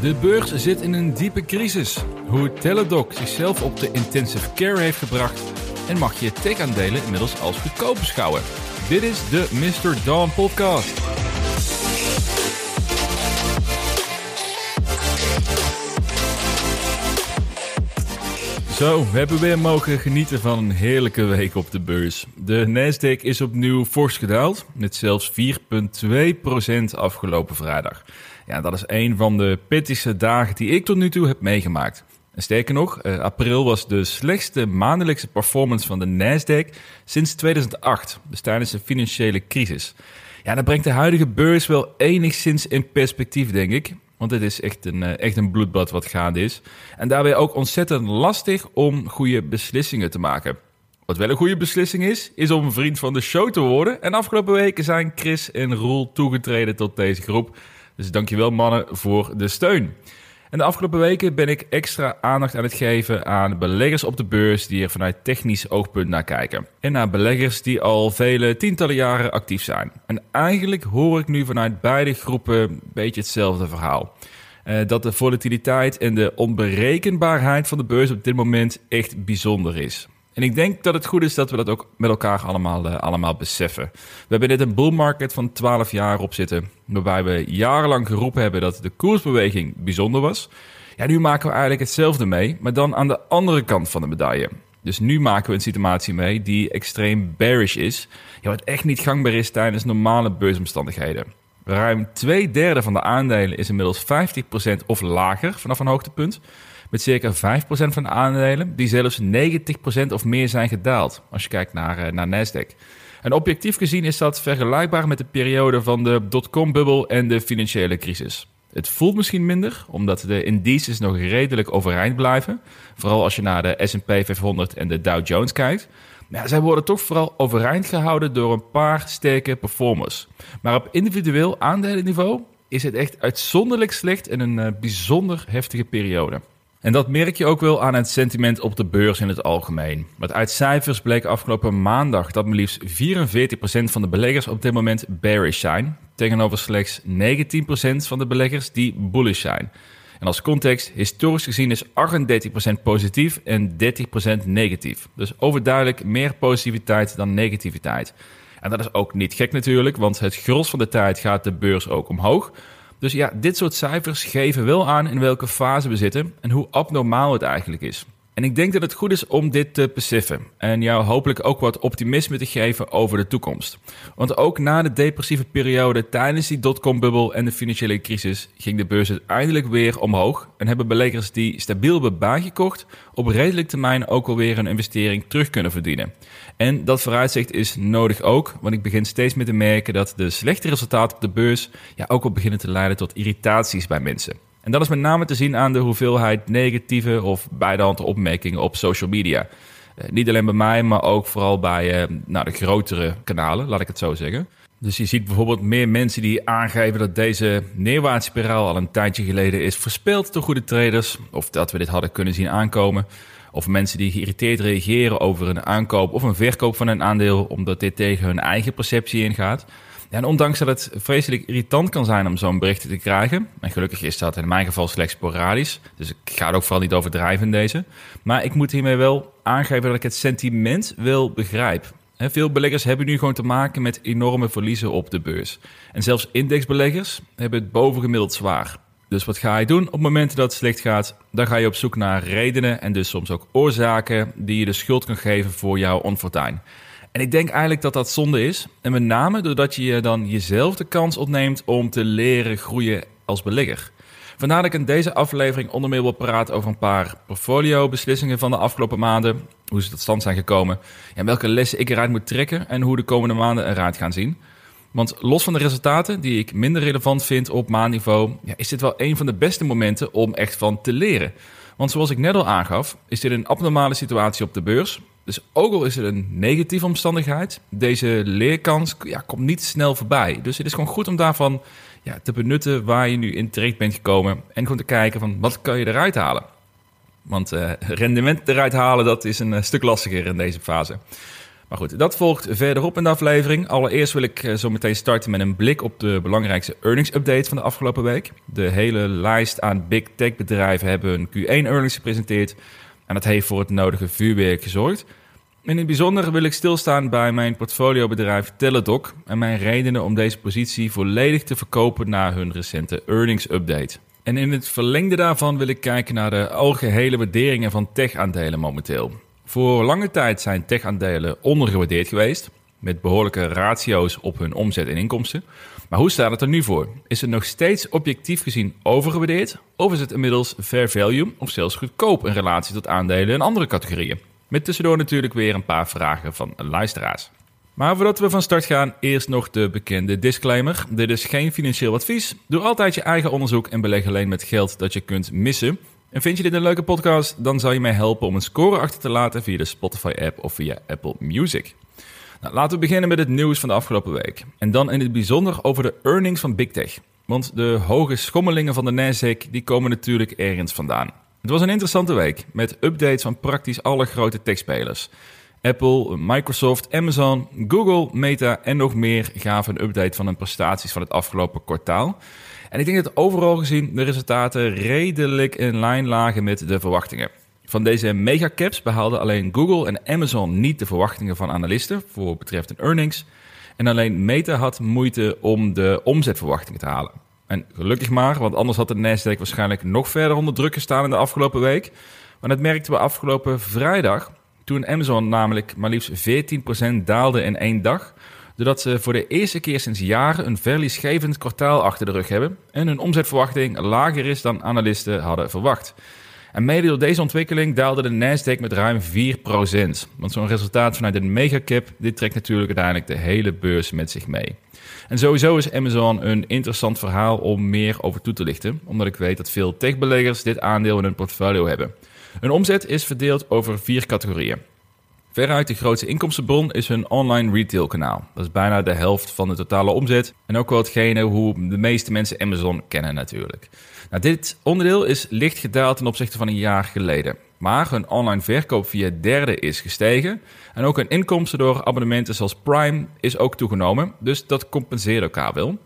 De beurs zit in een diepe crisis. Hoe Teladoc zichzelf op de intensive care heeft gebracht en mag je tech-aandelen inmiddels als goedkoop beschouwen. Dit is de Mr. Dawn podcast. Zo, we hebben weer mogen genieten van een heerlijke week op de beurs. De Nasdaq is opnieuw fors gedaald, met zelfs 4,2% afgelopen vrijdag. Ja, dat is een van de pittigste dagen die ik tot nu toe heb meegemaakt. En sterker nog, eh, april was de slechtste maandelijkse performance van de Nasdaq sinds 2008, dus tijdens de financiële crisis. Ja, dat brengt de huidige beurs wel enigszins in perspectief, denk ik. Want het is echt een, eh, echt een bloedbad wat gaande is. En daarbij ook ontzettend lastig om goede beslissingen te maken. Wat wel een goede beslissing is, is om een vriend van de show te worden. En afgelopen weken zijn Chris en Roel toegetreden tot deze groep. Dus dankjewel mannen voor de steun. En de afgelopen weken ben ik extra aandacht aan het geven aan beleggers op de beurs die er vanuit technisch oogpunt naar kijken. En naar beleggers die al vele tientallen jaren actief zijn. En eigenlijk hoor ik nu vanuit beide groepen een beetje hetzelfde verhaal. Uh, dat de volatiliteit en de onberekenbaarheid van de beurs op dit moment echt bijzonder is. En ik denk dat het goed is dat we dat ook met elkaar allemaal, uh, allemaal beseffen. We hebben net een bull market van 12 jaar op zitten, waarbij we jarenlang geroepen hebben dat de koersbeweging bijzonder was. Ja, nu maken we eigenlijk hetzelfde mee, maar dan aan de andere kant van de medaille. Dus nu maken we een situatie mee die extreem bearish is, ja, wat echt niet gangbaar is tijdens normale beursomstandigheden. Ruim twee derde van de aandelen is inmiddels 50% of lager vanaf een hoogtepunt met circa 5% van de aandelen die zelfs 90% of meer zijn gedaald als je kijkt naar, uh, naar Nasdaq. En objectief gezien is dat vergelijkbaar met de periode van de dotcom-bubbel en de financiële crisis. Het voelt misschien minder, omdat de indices nog redelijk overeind blijven. Vooral als je naar de S&P 500 en de Dow Jones kijkt. Maar zij worden toch vooral overeind gehouden door een paar sterke performers. Maar op individueel aandelenniveau is het echt uitzonderlijk slecht in een uh, bijzonder heftige periode. En dat merk je ook wel aan het sentiment op de beurs in het algemeen. Want uit cijfers bleek afgelopen maandag dat maar liefst 44% van de beleggers op dit moment bearish zijn, tegenover slechts 19% van de beleggers die bullish zijn. En als context, historisch gezien is 38% positief en 30% negatief. Dus overduidelijk meer positiviteit dan negativiteit. En dat is ook niet gek natuurlijk, want het gros van de tijd gaat de beurs ook omhoog. Dus ja, dit soort cijfers geven wel aan in welke fase we zitten en hoe abnormaal het eigenlijk is. En ik denk dat het goed is om dit te beseffen en jou hopelijk ook wat optimisme te geven over de toekomst. Want ook na de depressieve periode tijdens die dotcom-bubbel en de financiële crisis ging de beurs uiteindelijk weer omhoog en hebben beleggers die stabiel hebben bijgekocht op redelijk termijn ook alweer een investering terug kunnen verdienen. En dat vooruitzicht is nodig ook, want ik begin steeds meer te merken dat de slechte resultaten op de beurs ja, ook al beginnen te leiden tot irritaties bij mensen. En dat is met name te zien aan de hoeveelheid negatieve of beidehand opmerkingen op social media. Uh, niet alleen bij mij, maar ook vooral bij uh, nou, de grotere kanalen, laat ik het zo zeggen. Dus je ziet bijvoorbeeld meer mensen die aangeven dat deze neerwaartspiraal al een tijdje geleden is verspeeld door goede traders. Of dat we dit hadden kunnen zien aankomen. Of mensen die geïrriteerd reageren over een aankoop of een verkoop van een aandeel, omdat dit tegen hun eigen perceptie ingaat. Ja, en ondanks dat het vreselijk irritant kan zijn om zo'n bericht te krijgen, en gelukkig is dat in mijn geval slechts sporadisch, dus ik ga er ook vooral niet overdrijven in deze, maar ik moet hiermee wel aangeven dat ik het sentiment wel begrijp. Veel beleggers hebben nu gewoon te maken met enorme verliezen op de beurs. En zelfs indexbeleggers hebben het bovengemiddeld zwaar. Dus wat ga je doen op momenten dat het slecht gaat? Dan ga je op zoek naar redenen en dus soms ook oorzaken die je de schuld kan geven voor jouw onfortuin. En ik denk eigenlijk dat dat zonde is. En met name doordat je dan jezelf de kans ontneemt om te leren groeien als belegger. Vandaar dat ik in deze aflevering onder meer wil praten over een paar portfolio-beslissingen van de afgelopen maanden. Hoe ze tot stand zijn gekomen. En welke lessen ik eruit moet trekken en hoe de komende maanden eruit gaan zien. Want los van de resultaten, die ik minder relevant vind op maandniveau, ja, is dit wel een van de beste momenten om echt van te leren. Want zoals ik net al aangaf, is dit een abnormale situatie op de beurs. Dus ook al is het een negatieve omstandigheid, deze leerkans ja, komt niet snel voorbij. Dus het is gewoon goed om daarvan ja, te benutten waar je nu in terecht bent gekomen. En gewoon te kijken van wat kan je eruit halen. Want uh, rendement eruit halen, dat is een uh, stuk lastiger in deze fase. Maar goed, dat volgt verderop in de aflevering. Allereerst wil ik zo meteen starten met een blik op de belangrijkste earnings update van de afgelopen week. De hele lijst aan big tech bedrijven hebben hun Q1 earnings gepresenteerd. En dat heeft voor het nodige vuurwerk gezorgd. In het bijzonder wil ik stilstaan bij mijn portfoliobedrijf Teladoc en mijn redenen om deze positie volledig te verkopen na hun recente earnings update. En in het verlengde daarvan wil ik kijken naar de algehele waarderingen van tech-aandelen momenteel. Voor lange tijd zijn tech-aandelen ondergewaardeerd geweest, met behoorlijke ratio's op hun omzet en inkomsten. Maar hoe staat het er nu voor? Is het nog steeds objectief gezien overgewaardeerd? Of is het inmiddels fair value of zelfs goedkoop in relatie tot aandelen in andere categorieën? Met tussendoor natuurlijk weer een paar vragen van luisteraars. Maar voordat we van start gaan, eerst nog de bekende disclaimer. Dit is geen financieel advies. Doe altijd je eigen onderzoek en beleg alleen met geld dat je kunt missen. En vind je dit een leuke podcast, dan zal je mij helpen om een score achter te laten via de Spotify-app of via Apple Music. Nou, laten we beginnen met het nieuws van de afgelopen week. En dan in het bijzonder over de earnings van Big Tech. Want de hoge schommelingen van de Nasdaq die komen natuurlijk ergens vandaan. Het was een interessante week met updates van praktisch alle grote techspelers. Apple, Microsoft, Amazon, Google, Meta en nog meer gaven een update van hun prestaties van het afgelopen kwartaal. En ik denk dat overal gezien de resultaten redelijk in lijn lagen met de verwachtingen. Van deze megacaps behaalden alleen Google en Amazon niet de verwachtingen van analisten voor betreft hun earnings. En alleen Meta had moeite om de omzetverwachtingen te halen. En gelukkig maar, want anders had de Nasdaq waarschijnlijk nog verder onder druk gestaan in de afgelopen week. Maar dat merkten we afgelopen vrijdag, toen Amazon namelijk maar liefst 14% daalde in één dag. Doordat ze voor de eerste keer sinds jaren een verliesgevend kwartaal achter de rug hebben en hun omzetverwachting lager is dan analisten hadden verwacht. En mede door deze ontwikkeling daalde de Nasdaq met ruim 4%. Want zo'n resultaat vanuit een megacap, dit trekt natuurlijk uiteindelijk de hele beurs met zich mee. En sowieso is Amazon een interessant verhaal om meer over toe te lichten, omdat ik weet dat veel techbeleggers dit aandeel in hun portfolio hebben. Hun omzet is verdeeld over vier categorieën. Veruit de grootste inkomstenbron is hun online retail kanaal. Dat is bijna de helft van de totale omzet en ook wel hetgene hoe de meeste mensen Amazon kennen natuurlijk. Nou, dit onderdeel is licht gedaald ten opzichte van een jaar geleden. Maar hun online verkoop via derde is gestegen. En ook hun inkomsten door abonnementen zoals Prime is ook toegenomen. Dus dat compenseert elkaar wel.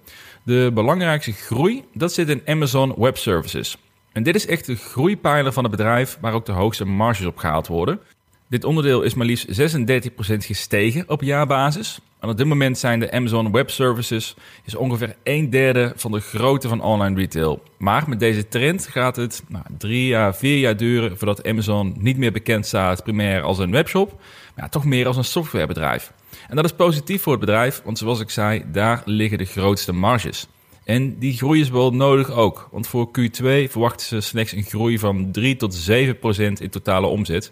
De belangrijkste groei, dat zit in Amazon Web Services. En dit is echt de groeipijler van het bedrijf waar ook de hoogste marges op gehaald worden. Dit onderdeel is maar liefst 36% gestegen op jaarbasis. En op dit moment zijn de Amazon Web Services is ongeveer een derde van de grootte van online retail. Maar met deze trend gaat het nou, drie à vier jaar duren voordat Amazon niet meer bekend staat primair als een webshop, maar toch meer als een softwarebedrijf. En dat is positief voor het bedrijf, want zoals ik zei, daar liggen de grootste marges. En die groei is wel nodig ook, want voor Q2 verwachten ze slechts een groei van 3 tot 7 procent in totale omzet.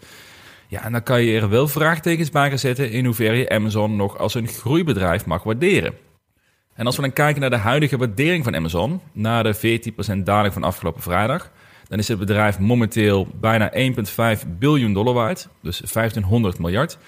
Ja, en dan kan je er wel vraagtekens bij gaan zetten in hoeverre je Amazon nog als een groeibedrijf mag waarderen. En als we dan kijken naar de huidige waardering van Amazon, na de 14% daling van afgelopen vrijdag, dan is het bedrijf momenteel bijna 1,5 biljoen dollar waard, dus 1500 miljard.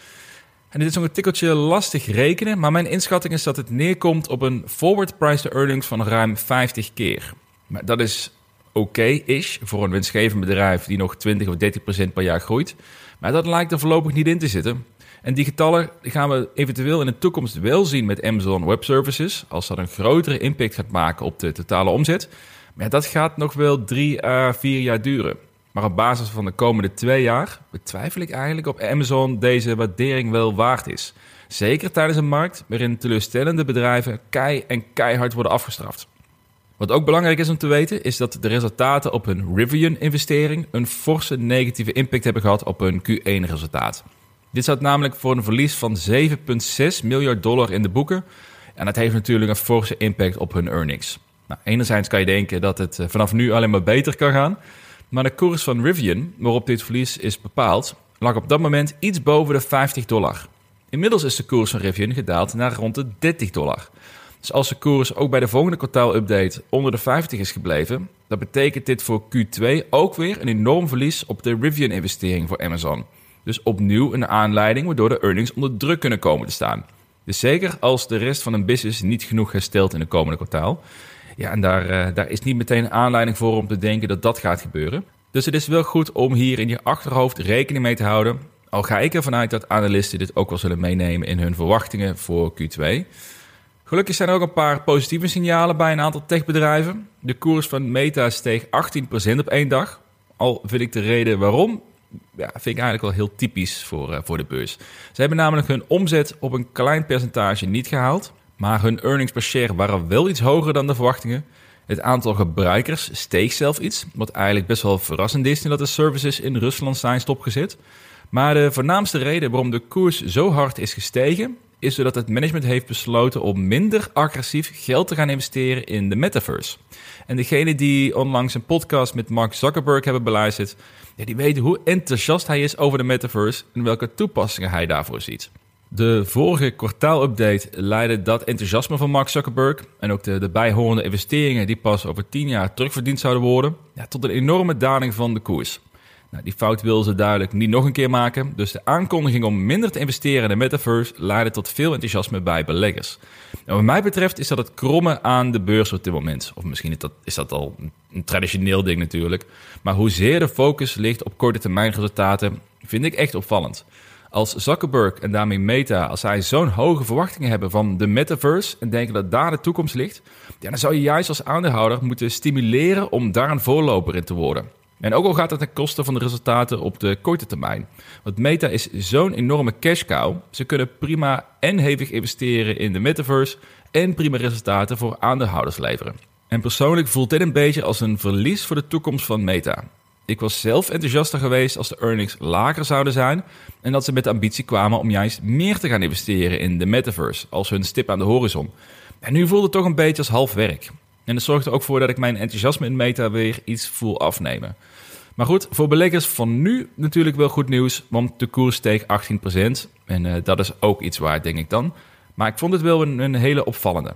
En dit is nog een tikkeltje lastig rekenen, maar mijn inschatting is dat het neerkomt op een forward price to earnings van ruim 50 keer. Maar dat is oké-ish voor een winstgevend bedrijf die nog 20 of 30% per jaar groeit. Maar dat lijkt er voorlopig niet in te zitten. En die getallen gaan we eventueel in de toekomst wel zien met Amazon Web Services, als dat een grotere impact gaat maken op de totale omzet. Maar dat gaat nog wel drie à vier jaar duren. Maar op basis van de komende twee jaar betwijfel ik eigenlijk of Amazon deze waardering wel waard is. Zeker tijdens een markt waarin teleurstellende bedrijven kei en keihard worden afgestraft. Wat ook belangrijk is om te weten, is dat de resultaten op hun Rivian-investering een forse negatieve impact hebben gehad op hun Q1-resultaat. Dit staat namelijk voor een verlies van 7,6 miljard dollar in de boeken. En dat heeft natuurlijk een forse impact op hun earnings. Nou, enerzijds kan je denken dat het eh, vanaf nu alleen maar beter kan gaan. Maar de koers van Rivian, waarop dit verlies is bepaald, lag op dat moment iets boven de 50 dollar. Inmiddels is de koers van Rivian gedaald naar rond de 30 dollar. Dus als de koers ook bij de volgende kwartaal-update onder de 50 is gebleven, dan betekent dit voor Q2 ook weer een enorm verlies op de Rivian-investering voor Amazon. Dus opnieuw een aanleiding waardoor de earnings onder druk kunnen komen te staan. Dus zeker als de rest van een business niet genoeg herstelt in de komende kwartaal. Ja, en daar, uh, daar is niet meteen een aanleiding voor om te denken dat dat gaat gebeuren. Dus het is wel goed om hier in je achterhoofd rekening mee te houden Al ga ik ervan uit dat analisten dit ook wel zullen meenemen in hun verwachtingen voor Q2. Gelukkig zijn er ook een paar positieve signalen bij een aantal techbedrijven. De koers van Meta steeg 18% op één dag. Al vind ik de reden waarom, ja, vind ik eigenlijk wel heel typisch voor, uh, voor de beurs. Ze hebben namelijk hun omzet op een klein percentage niet gehaald. Maar hun earnings per share waren wel iets hoger dan de verwachtingen. Het aantal gebruikers steeg zelf iets, wat eigenlijk best wel verrassend is dat de services in Rusland zijn stopgezet. Maar de voornaamste reden waarom de koers zo hard is gestegen, is doordat het management heeft besloten om minder agressief geld te gaan investeren in de metaverse. En degene die onlangs een podcast met Mark Zuckerberg hebben beluisterd, ja, die weten hoe enthousiast hij is over de metaverse en welke toepassingen hij daarvoor ziet. De vorige kwartaalupdate leidde dat enthousiasme van Mark Zuckerberg en ook de, de bijhorende investeringen die pas over 10 jaar terugverdiend zouden worden, ja, tot een enorme daling van de koers. Nou, die fout wil ze duidelijk niet nog een keer maken, dus de aankondiging om minder te investeren in de metaverse leidde tot veel enthousiasme bij beleggers. Nou, wat mij betreft is dat het krommen aan de beurs op dit moment. Of misschien is dat, is dat al een traditioneel ding natuurlijk. Maar hoezeer de focus ligt op korte termijn resultaten, vind ik echt opvallend. Als Zuckerberg en daarmee Meta, als zij zo'n hoge verwachtingen hebben van de metaverse en denken dat daar de toekomst ligt, dan zou je juist als aandeelhouder moeten stimuleren om daar een voorloper in te worden. En ook al gaat het ten koste van de resultaten op de korte termijn. Want Meta is zo'n enorme cash cow. Ze kunnen prima en hevig investeren in de metaverse en prima resultaten voor aandeelhouders leveren. En persoonlijk voelt dit een beetje als een verlies voor de toekomst van Meta. Ik was zelf enthousiaster geweest als de earnings lager zouden zijn en dat ze met de ambitie kwamen om juist meer te gaan investeren in de metaverse als hun stip aan de horizon. En nu voelde het toch een beetje als half werk. En dat zorgt er ook voor dat ik mijn enthousiasme in Meta weer iets voel afnemen. Maar goed, voor beleggers van nu natuurlijk wel goed nieuws, want de koers steeg 18%. En uh, dat is ook iets waard, denk ik dan. Maar ik vond het wel een, een hele opvallende.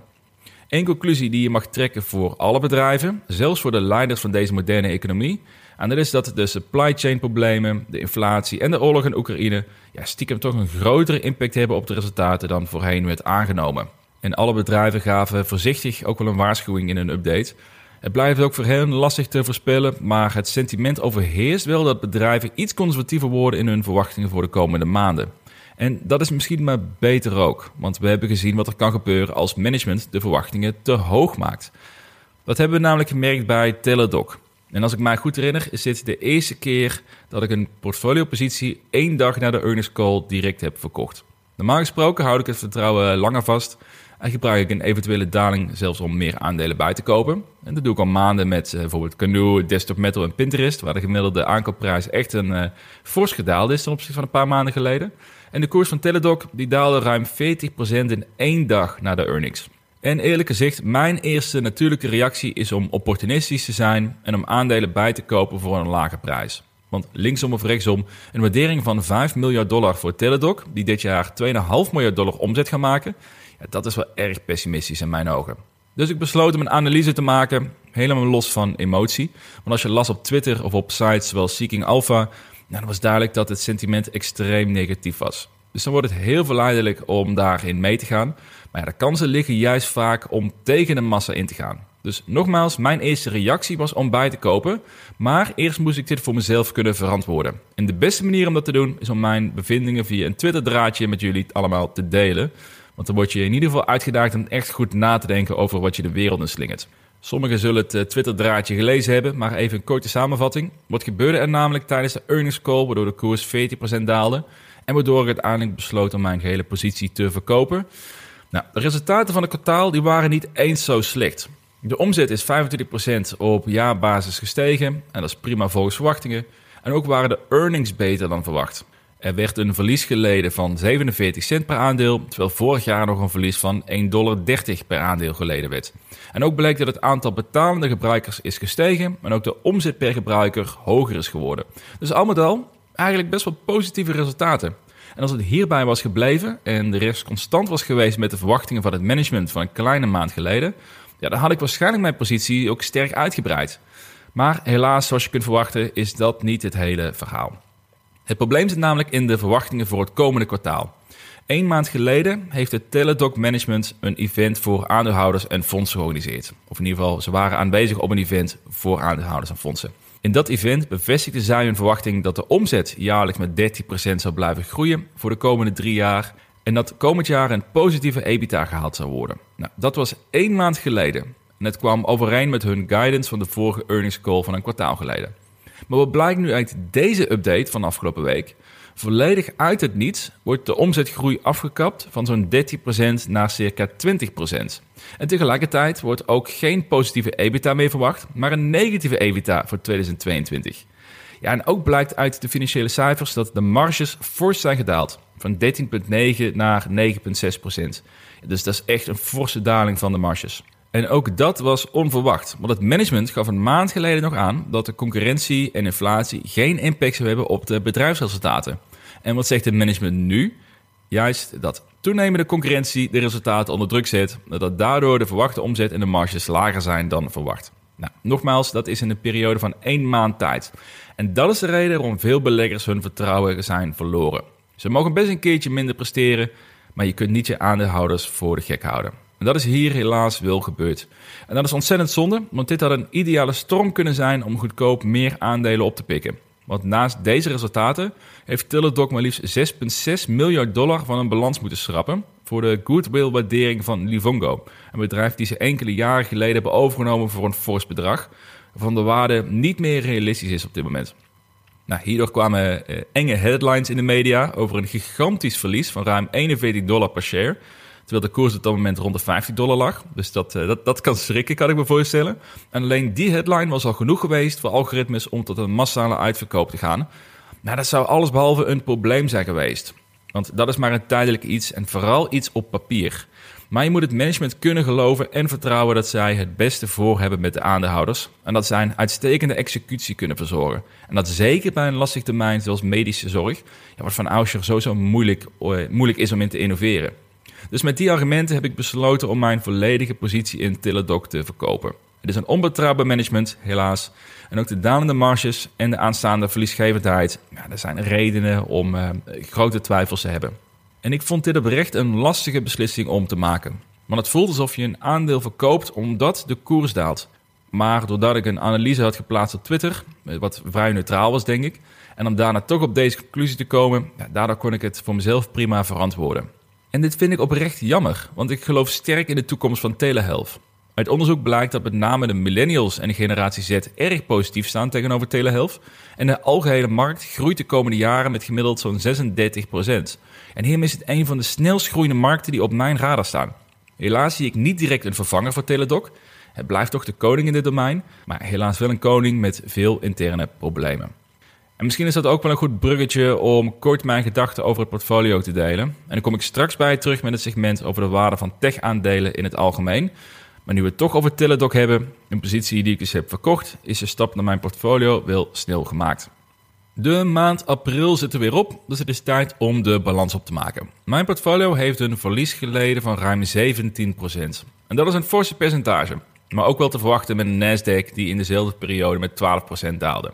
Eén conclusie die je mag trekken voor alle bedrijven, zelfs voor de leiders van deze moderne economie. En dat is dat de supply chain problemen, de inflatie en de oorlog in Oekraïne ja, stiekem toch een grotere impact hebben op de resultaten dan voorheen werd aangenomen. En alle bedrijven gaven voorzichtig ook wel een waarschuwing in een update. Het blijft ook voor hen lastig te voorspellen, maar het sentiment overheerst wel dat bedrijven iets conservatiever worden in hun verwachtingen voor de komende maanden. En dat is misschien maar beter ook, want we hebben gezien wat er kan gebeuren als management de verwachtingen te hoog maakt. Dat hebben we namelijk gemerkt bij Teladoc. En als ik mij goed herinner, is dit de eerste keer dat ik een portfoliopositie één dag na de earnings call direct heb verkocht. Normaal gesproken houd ik het vertrouwen langer vast en gebruik ik een eventuele daling zelfs om meer aandelen bij te kopen. En dat doe ik al maanden met uh, bijvoorbeeld Canoe, Desktop Metal en Pinterest, waar de gemiddelde aankoopprijs echt een uh, fors gedaald is ten opzichte van een paar maanden geleden. En de koers van Teladoc die daalde ruim 40% in één dag na de earnings. En eerlijk gezegd, mijn eerste natuurlijke reactie is om opportunistisch te zijn en om aandelen bij te kopen voor een lage prijs. Want linksom of rechtsom, een waardering van 5 miljard dollar voor Teladoc, die dit jaar 2,5 miljard dollar omzet gaan maken, ja, dat is wel erg pessimistisch in mijn ogen. Dus ik besloot om een analyse te maken, helemaal los van emotie. Want als je las op Twitter of op sites zoals Seeking Alpha, nou, dan was duidelijk dat het sentiment extreem negatief was. Dus dan wordt het heel verleidelijk om daarin mee te gaan. Maar ja, de kansen liggen juist vaak om tegen de massa in te gaan. Dus nogmaals, mijn eerste reactie was om bij te kopen. Maar eerst moest ik dit voor mezelf kunnen verantwoorden. En de beste manier om dat te doen is om mijn bevindingen via een Twitter-draadje met jullie allemaal te delen. Want dan word je in ieder geval uitgedaagd om echt goed na te denken over wat je de wereld in slingert. Sommigen zullen het eh, Twitter-draadje gelezen hebben, maar even een korte samenvatting. Wat gebeurde er namelijk tijdens de earnings call, waardoor de koers 40% daalde? En waardoor ik uiteindelijk besloot om mijn gehele positie te verkopen. Nou, de resultaten van het kwartaal die waren niet eens zo slecht. De omzet is 25% op jaarbasis gestegen en dat is prima volgens verwachtingen. En ook waren de earnings beter dan verwacht. Er werd een verlies geleden van 47 cent per aandeel, terwijl vorig jaar nog een verlies van 1,30 dollar per aandeel geleden werd. En ook bleek dat het aantal betalende gebruikers is gestegen en ook de omzet per gebruiker hoger is geworden. Dus al met al eigenlijk best wel positieve resultaten. En als het hierbij was gebleven en de rest constant was geweest met de verwachtingen van het management van een kleine maand geleden, ja, dan had ik waarschijnlijk mijn positie ook sterk uitgebreid. Maar helaas, zoals je kunt verwachten, is dat niet het hele verhaal. Het probleem zit namelijk in de verwachtingen voor het komende kwartaal. Een maand geleden heeft het Teladoc Management een event voor aandeelhouders en fondsen georganiseerd. Of in ieder geval, ze waren aanwezig op een event voor aandeelhouders en fondsen. In dat event bevestigde zij hun verwachting dat de omzet jaarlijks met 13% zou blijven groeien voor de komende drie jaar en dat komend jaar een positieve EBITDA gehaald zou worden. Nou, dat was één maand geleden en het kwam overeen met hun guidance van de vorige earnings call van een kwartaal geleden. Maar wat blijkt nu uit deze update van afgelopen week? Volledig uit het niets wordt de omzetgroei afgekapt van zo'n 13% naar circa 20%. En tegelijkertijd wordt ook geen positieve EBITDA meer verwacht, maar een negatieve EBITDA voor 2022. Ja, en ook blijkt uit de financiële cijfers dat de marges fors zijn gedaald. Van 13,9 naar 9,6% Dus dat is echt een forse daling van de marges. En ook dat was onverwacht, want het management gaf een maand geleden nog aan dat de concurrentie en inflatie geen impact zou hebben op de bedrijfsresultaten. En wat zegt het management nu? Juist dat toenemende concurrentie de resultaten onder druk zet, dat daardoor de verwachte omzet en de marges lager zijn dan verwacht. Nou, nogmaals, dat is in een periode van één maand tijd. En dat is de reden waarom veel beleggers hun vertrouwen zijn verloren. Ze mogen best een keertje minder presteren, maar je kunt niet je aandeelhouders voor de gek houden. En dat is hier helaas wel gebeurd. En dat is ontzettend zonde, want dit had een ideale storm kunnen zijn om goedkoop meer aandelen op te pikken. Want naast deze resultaten heeft Teladoc maar liefst 6,6 miljard dollar van een balans moeten schrappen voor de goodwill-waardering van Livongo. Een bedrijf die ze enkele jaren geleden hebben overgenomen voor een fors bedrag, waarvan de waarde niet meer realistisch is op dit moment. Nou, hierdoor kwamen eh, enge headlines in de media over een gigantisch verlies van ruim 41 dollar per share. Terwijl de koers op dat moment rond de 50 dollar lag. Dus dat, eh, dat, dat kan schrikken, kan ik me voorstellen. En alleen die headline was al genoeg geweest voor algoritmes om tot een massale uitverkoop te gaan. Nou, dat zou allesbehalve een probleem zijn geweest. Want dat is maar een tijdelijk iets en vooral iets op papier. Maar je moet het management kunnen geloven en vertrouwen dat zij het beste voor hebben met de aandeelhouders. En dat zij een uitstekende executie kunnen verzorgen. En dat zeker bij een lastig termijn zoals medische zorg, ja, wat van oudsher sowieso moeilijk, eh, moeilijk is om in te innoveren. Dus met die argumenten heb ik besloten om mijn volledige positie in Teladoc te verkopen. Het is een onbetrouwbaar management, helaas. En ook de dalende marges en de aanstaande verliesgevendheid, ja, dat zijn redenen om uh, grote twijfels te hebben. En ik vond dit oprecht een lastige beslissing om te maken. Want het voelt alsof je een aandeel verkoopt omdat de koers daalt. Maar doordat ik een analyse had geplaatst op Twitter, wat vrij neutraal was denk ik, en om daarna toch op deze conclusie te komen, ja, daardoor kon ik het voor mezelf prima verantwoorden. En dit vind ik oprecht jammer, want ik geloof sterk in de toekomst van telehealth. Uit onderzoek blijkt dat met name de millennials en de generatie Z erg positief staan tegenover telehealth. En de algehele markt groeit de komende jaren met gemiddeld zo'n 36%. En hiermee is het een van de snelst groeiende markten die op mijn radar staan. Helaas zie ik niet direct een vervanger voor Teledoc. Het blijft toch de koning in dit domein, maar helaas wel een koning met veel interne problemen. En misschien is dat ook wel een goed bruggetje om kort mijn gedachten over het portfolio te delen. En dan kom ik straks bij terug met het segment over de waarde van tech-aandelen in het algemeen. Maar nu we het toch over Teladoc hebben, een positie die ik dus heb verkocht, is de stap naar mijn portfolio wel snel gemaakt. De maand april zit er weer op, dus het is tijd om de balans op te maken. Mijn portfolio heeft een verlies geleden van ruim 17%. En dat is een forse percentage, maar ook wel te verwachten met een Nasdaq die in dezelfde periode met 12% daalde.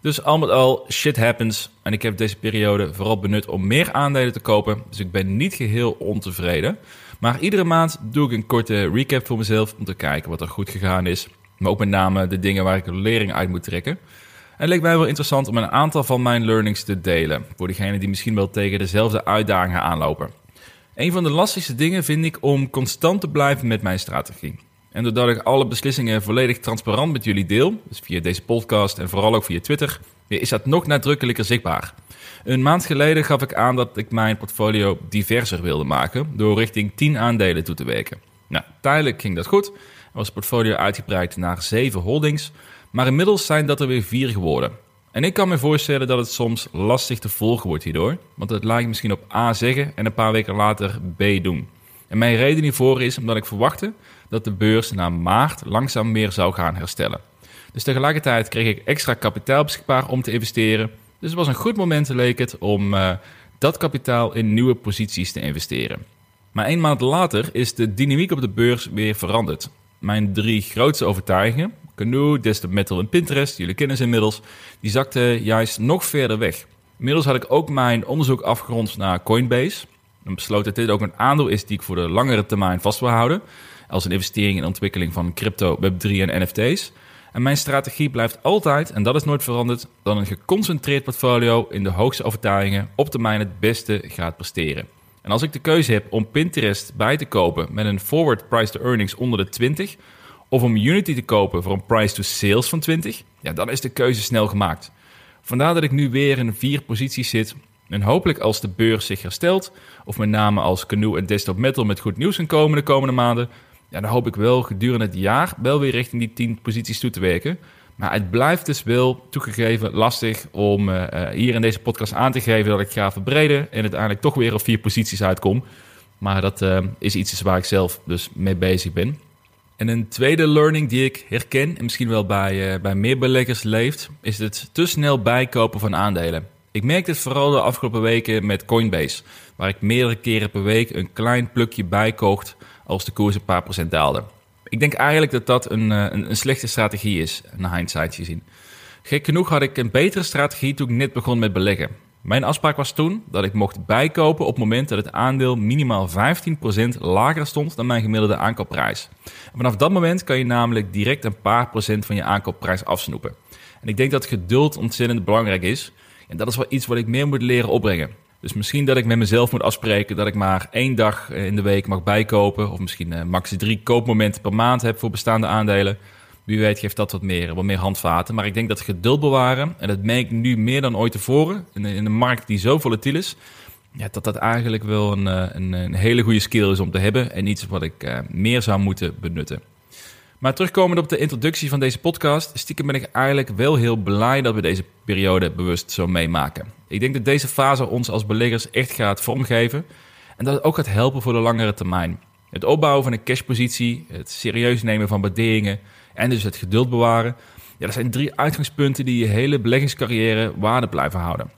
Dus al met al, shit happens. En ik heb deze periode vooral benut om meer aandelen te kopen. Dus ik ben niet geheel ontevreden. Maar iedere maand doe ik een korte recap voor mezelf om te kijken wat er goed gegaan is. Maar ook met name de dingen waar ik lering uit moet trekken. En het leek mij wel interessant om een aantal van mijn learnings te delen. Voor degenen die misschien wel tegen dezelfde uitdagingen aanlopen. Een van de lastigste dingen vind ik om constant te blijven met mijn strategie. En doordat ik alle beslissingen volledig transparant met jullie deel, dus via deze podcast en vooral ook via Twitter, is dat nog nadrukkelijker zichtbaar. Een maand geleden gaf ik aan dat ik mijn portfolio diverser wilde maken door richting 10 aandelen toe te werken. Nou, tijdelijk ging dat goed. Was het portfolio uitgebreid naar 7 holdings, maar inmiddels zijn dat er weer 4 geworden. En ik kan me voorstellen dat het soms lastig te volgen wordt hierdoor, want het lijkt misschien op A zeggen en een paar weken later B doen. En mijn reden hiervoor is omdat ik verwachtte dat de beurs na maart langzaam meer zou gaan herstellen. Dus tegelijkertijd kreeg ik extra kapitaal beschikbaar om te investeren. Dus het was een goed moment, leek het, om uh, dat kapitaal in nieuwe posities te investeren. Maar een maand later is de dynamiek op de beurs weer veranderd. Mijn drie grootste overtuigingen, Canoe, Desktop Metal en Pinterest, jullie kennen ze inmiddels, die zakten juist nog verder weg. Inmiddels had ik ook mijn onderzoek afgerond naar Coinbase. En besloot dat dit ook een aandeel is die ik voor de langere termijn vast wil houden als een investering in de ontwikkeling van crypto, Web3 en NFT's. En mijn strategie blijft altijd, en dat is nooit veranderd, dat een geconcentreerd portfolio in de hoogste overtuigingen op termijn het beste gaat presteren. En als ik de keuze heb om Pinterest bij te kopen met een forward price to earnings onder de 20, of om Unity te kopen voor een price to sales van 20, ja, dan is de keuze snel gemaakt. Vandaar dat ik nu weer in vier posities zit. En hopelijk als de beurs zich herstelt, of met name als Canoe en Desktop Metal met goed nieuws gaan komen de komende maanden, ja, dan hoop ik wel gedurende het jaar wel weer richting die 10 posities toe te werken. Maar het blijft dus wel toegegeven lastig om uh, hier in deze podcast aan te geven dat ik ga verbreden en uiteindelijk toch weer op vier posities uitkom. Maar dat uh, is iets waar ik zelf dus mee bezig ben. En een tweede learning die ik herken en misschien wel bij, bij meer beleggers leeft, is het te snel bijkopen van aandelen. Ik merk dit vooral de afgelopen weken met Coinbase, waar ik meerdere keren per week een klein plukje bijkocht als de koers een paar procent daalde. Ik denk eigenlijk dat dat een, een, een slechte strategie is, naar hindsight gezien. Gek genoeg had ik een betere strategie toen ik net begon met beleggen. Mijn afspraak was toen dat ik mocht bijkopen op het moment dat het aandeel minimaal 15% lager stond dan mijn gemiddelde aankoopprijs. Vanaf dat moment kan je namelijk direct een paar procent van je aankoopprijs afsnoepen. En ik denk dat geduld ontzettend belangrijk is. En dat is wel iets wat ik meer moet leren opbrengen. Dus misschien dat ik met mezelf moet afspreken dat ik maar één dag in de week mag bijkopen. Of misschien uh, max drie koopmomenten per maand heb voor bestaande aandelen. Wie weet geeft dat wat meer, wat meer handvaten. Maar ik denk dat geduld bewaren, en dat merk ik nu meer dan ooit tevoren, in, een markt die zo volatiel is, ja, dat dat eigenlijk wel een, een, een, hele goede skill is om te hebben en iets wat ik meer zou moeten benutten. Maar terugkomend op de introductie van deze podcast, stiekem ben ik eigenlijk wel heel blij dat we deze periode bewust zo meemaken. Ik denk dat deze fase ons als beleggers echt gaat vormgeven en dat het ook gaat helpen voor de langere termijn. Het opbouwen van een cashpositie, het serieus nemen van waarderingen en dus het geduld bewaren. Ja, dat zijn drie uitgangspunten die je hele beleggingscarrière waarde blijven houden.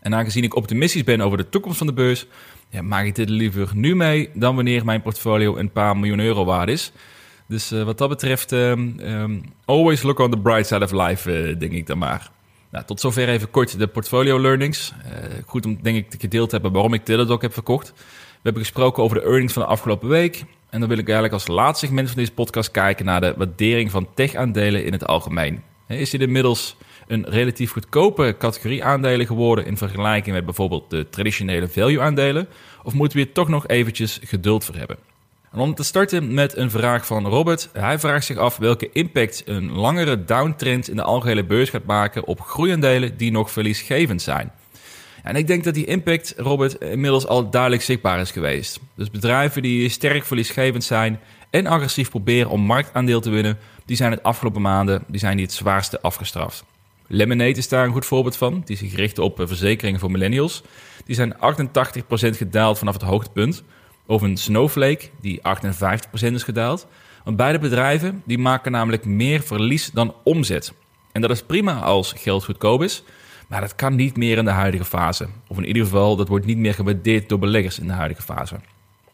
En aangezien ik optimistisch ben over de toekomst van de beurs, ja, maak ik dit liever nu mee dan wanneer mijn portfolio een paar miljoen euro waard is. Dus uh, wat dat betreft, um, um, always look on the bright side of life, uh, denk ik dan maar. Nou, tot zover even kort de portfolio learnings. Uh, goed om denk ik te gedeeld te hebben waarom ik Teladoc heb verkocht. We hebben gesproken over de earnings van de afgelopen week. En dan wil ik eigenlijk als laatste segment van deze podcast kijken naar de waardering van tech-aandelen in het algemeen. Is dit inmiddels een relatief goedkope categorie aandelen geworden in vergelijking met bijvoorbeeld de traditionele value-aandelen? Of moeten we hier toch nog eventjes geduld voor hebben? En om te starten met een vraag van Robert. Hij vraagt zich af welke impact een langere downtrend in de algehele beurs gaat maken op groeiaandelen die nog verliesgevend zijn. En ik denk dat die impact, Robert, inmiddels al duidelijk zichtbaar is geweest. Dus bedrijven die sterk verliesgevend zijn en agressief proberen om marktaandeel te winnen, die zijn het afgelopen maanden die zijn die het zwaarste afgestraft. Lemonade is daar een goed voorbeeld van, die zich richt op verzekeringen voor millennials. Die zijn 88% gedaald vanaf het hoogtepunt. Of een Snowflake, die 58% is gedaald. Want beide bedrijven die maken namelijk meer verlies dan omzet. En dat is prima als geld goedkoop is, maar dat kan niet meer in de huidige fase. Of in ieder geval, dat wordt niet meer gewaardeerd door beleggers in de huidige fase.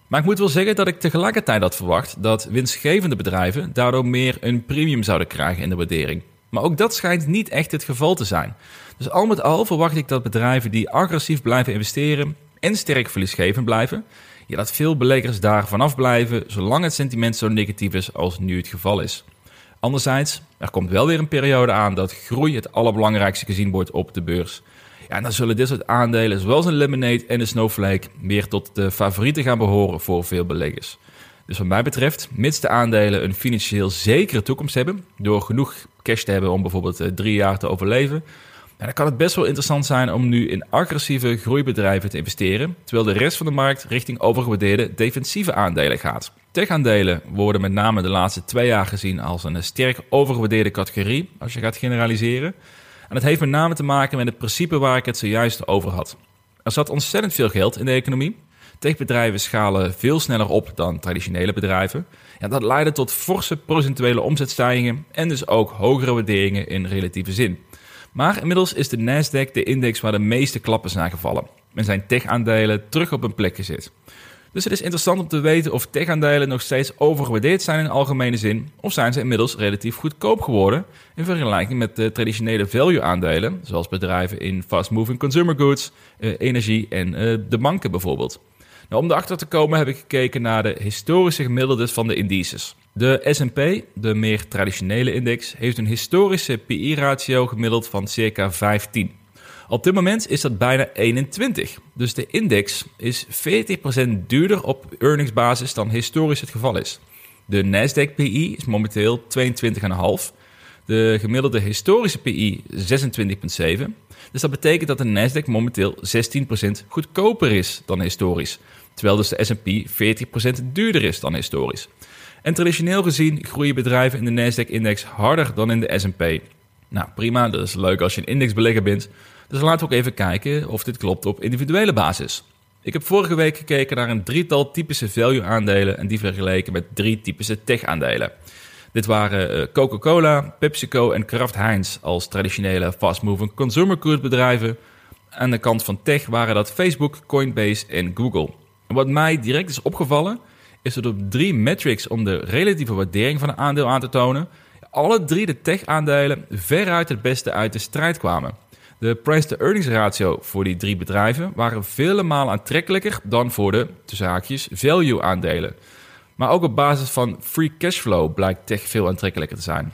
Maar ik moet wel zeggen dat ik tegelijkertijd had verwacht dat winstgevende bedrijven daardoor meer een premium zouden krijgen in de waardering. Maar ook dat schijnt niet echt het geval te zijn. Dus al met al verwacht ik dat bedrijven die agressief blijven investeren en sterk verliesgevend blijven, ja, dat veel beleggers daar vanaf blijven zolang het sentiment zo negatief is als nu het geval is. Anderzijds, er komt wel weer een periode aan dat groei het allerbelangrijkste gezien wordt op de beurs. Ja, en dan zullen dit soort aandelen, zoals een Lemonade en een Snowflake, weer tot de favorieten gaan behoren voor veel beleggers. Dus wat mij betreft, mits de aandelen een financieel zekere toekomst hebben, door genoeg cash te hebben om bijvoorbeeld eh, drie jaar te overleven, dan kan het best wel interessant zijn om nu in agressieve groeibedrijven te investeren, terwijl de rest van de markt richting overgewaardeerde defensieve aandelen gaat. Tech-aandelen worden met name de laatste twee jaar gezien als een sterk overgewaardeerde categorie, als je gaat generaliseren. En dat heeft met name te maken met het principe waar ik het zojuist over had. Er zat ontzettend veel geld in de economie. Techbedrijven schalen veel sneller op dan traditionele bedrijven. Ja, dat leidde tot forse procentuele omzetstijgingen en dus ook hogere waarderingen in relatieve zin. Maar inmiddels is de Nasdaq de index waar de meeste klappen zijn gevallen. En zijn tech-aandelen terug op een plek gezet. Dus het is interessant om te weten of tech-aandelen nog steeds overgewaardeerd zijn in algemene zin, of zijn ze inmiddels relatief goedkoop geworden in vergelijking met de traditionele value-aandelen, zoals bedrijven in fast-moving consumer goods, eh, energie en eh, de banken bijvoorbeeld. Nou, om erachter te komen heb ik gekeken naar de historische gemiddeldes van de indices. De S&P, de meer traditionele index, heeft een historische PI-ratio gemiddeld van circa 15. Op dit moment is dat bijna 21. Dus de index is 40% duurder op earningsbasis dan historisch het geval is. De Nasdaq PI is momenteel 22,5. De gemiddelde historische PI 26,7. Dus dat betekent dat de Nasdaq momenteel 16% goedkoper is dan historisch. Terwijl dus de S&P 40% duurder is dan historisch. En traditioneel gezien groeien bedrijven in de Nasdaq-index harder dan in de S&P. Nou prima, dat is leuk als je een indexbelegger bent. Dus laten we ook even kijken of dit klopt op individuele basis. Ik heb vorige week gekeken naar een drietal typische value-aandelen en die vergeleken met drie typische tech-aandelen. Dit waren eh, Coca-Cola, PepsiCo en Kraft Heinz als traditionele fast-moving consumer goods bedrijven. Aan de kant van tech waren dat Facebook, Coinbase en Google. En wat mij direct is opgevallen, is dat op drie metrics om de relatieve waardering van een aandeel aan te tonen, alle drie de tech-aandelen veruit het beste uit de strijd kwamen. De price-to-earnings ratio voor die drie bedrijven waren vele malen aantrekkelijker dan voor de, tussen haakjes, value-aandelen. Maar ook op basis van free cashflow blijkt tech veel aantrekkelijker te zijn.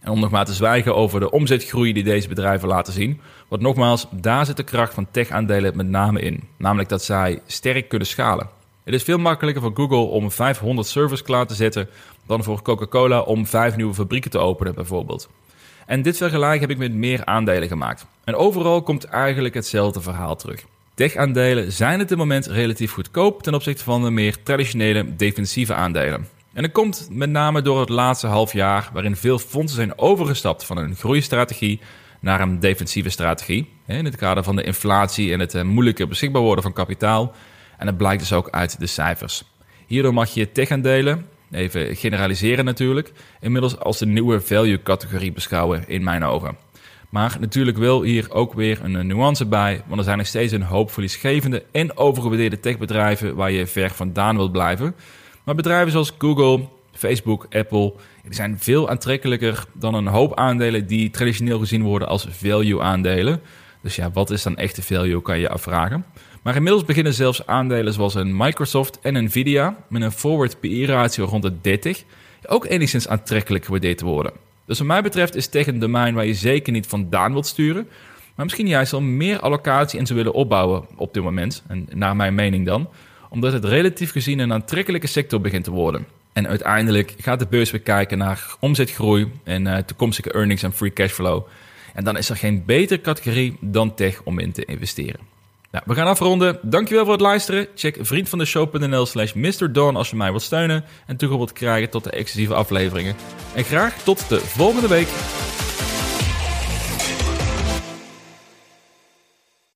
En om nog maar te zwijgen over de omzetgroei die deze bedrijven laten zien. Want nogmaals, daar zit de kracht van tech-aandelen met name in. Namelijk dat zij sterk kunnen schalen. Het is veel makkelijker voor Google om 500 servers klaar te zetten dan voor Coca-Cola om vijf nieuwe fabrieken te openen bijvoorbeeld. En dit vergelijk heb ik met meer aandelen gemaakt. En overal komt eigenlijk hetzelfde verhaal terug. Tech-aandelen zijn op dit moment relatief goedkoop ten opzichte van de meer traditionele defensieve aandelen. En dat komt met name door het laatste half jaar, waarin veel fondsen zijn overgestapt van een groeistrategie naar een defensieve strategie. In het kader van de inflatie en het eh, moeilijker beschikbaar worden van kapitaal. En dat blijkt dus ook uit de cijfers. Hierdoor mag je tech-aandelen, even generaliseren natuurlijk, inmiddels als de nieuwe value-categorie beschouwen in mijn ogen. Maar natuurlijk wel hier ook weer een nuance bij, want er zijn nog steeds een hoop verliesgevende en overgewaardeerde techbedrijven waar je ver vandaan wilt blijven. Maar bedrijven zoals Google, Facebook, Apple, die zijn veel aantrekkelijker dan een hoop aandelen die traditioneel gezien worden als value aandelen. Dus ja, wat is dan echte value, kan je afvragen. Maar inmiddels beginnen zelfs aandelen zoals een Microsoft en Nvidia met een forward PE-ratio rond de 30 ook enigszins aantrekkelijk gewaardeerd te worden. Dus wat mij betreft is tech een domein waar je zeker niet vandaan wilt sturen, maar misschien juist al meer allocatie in zou willen opbouwen op dit moment, en naar mijn mening dan, omdat het relatief gezien een aantrekkelijke sector begint te worden. En uiteindelijk gaat de beurs weer kijken naar omzetgroei en uh, toekomstige earnings en free cashflow. En dan is er geen betere categorie dan tech om in te investeren. Nou, we gaan afronden. Dankjewel voor het luisteren. Check vriendvandeshow.nl slash MrDawn als je mij wilt steunen en toegang krijgen tot de exclusieve afleveringen. En graag tot de volgende week.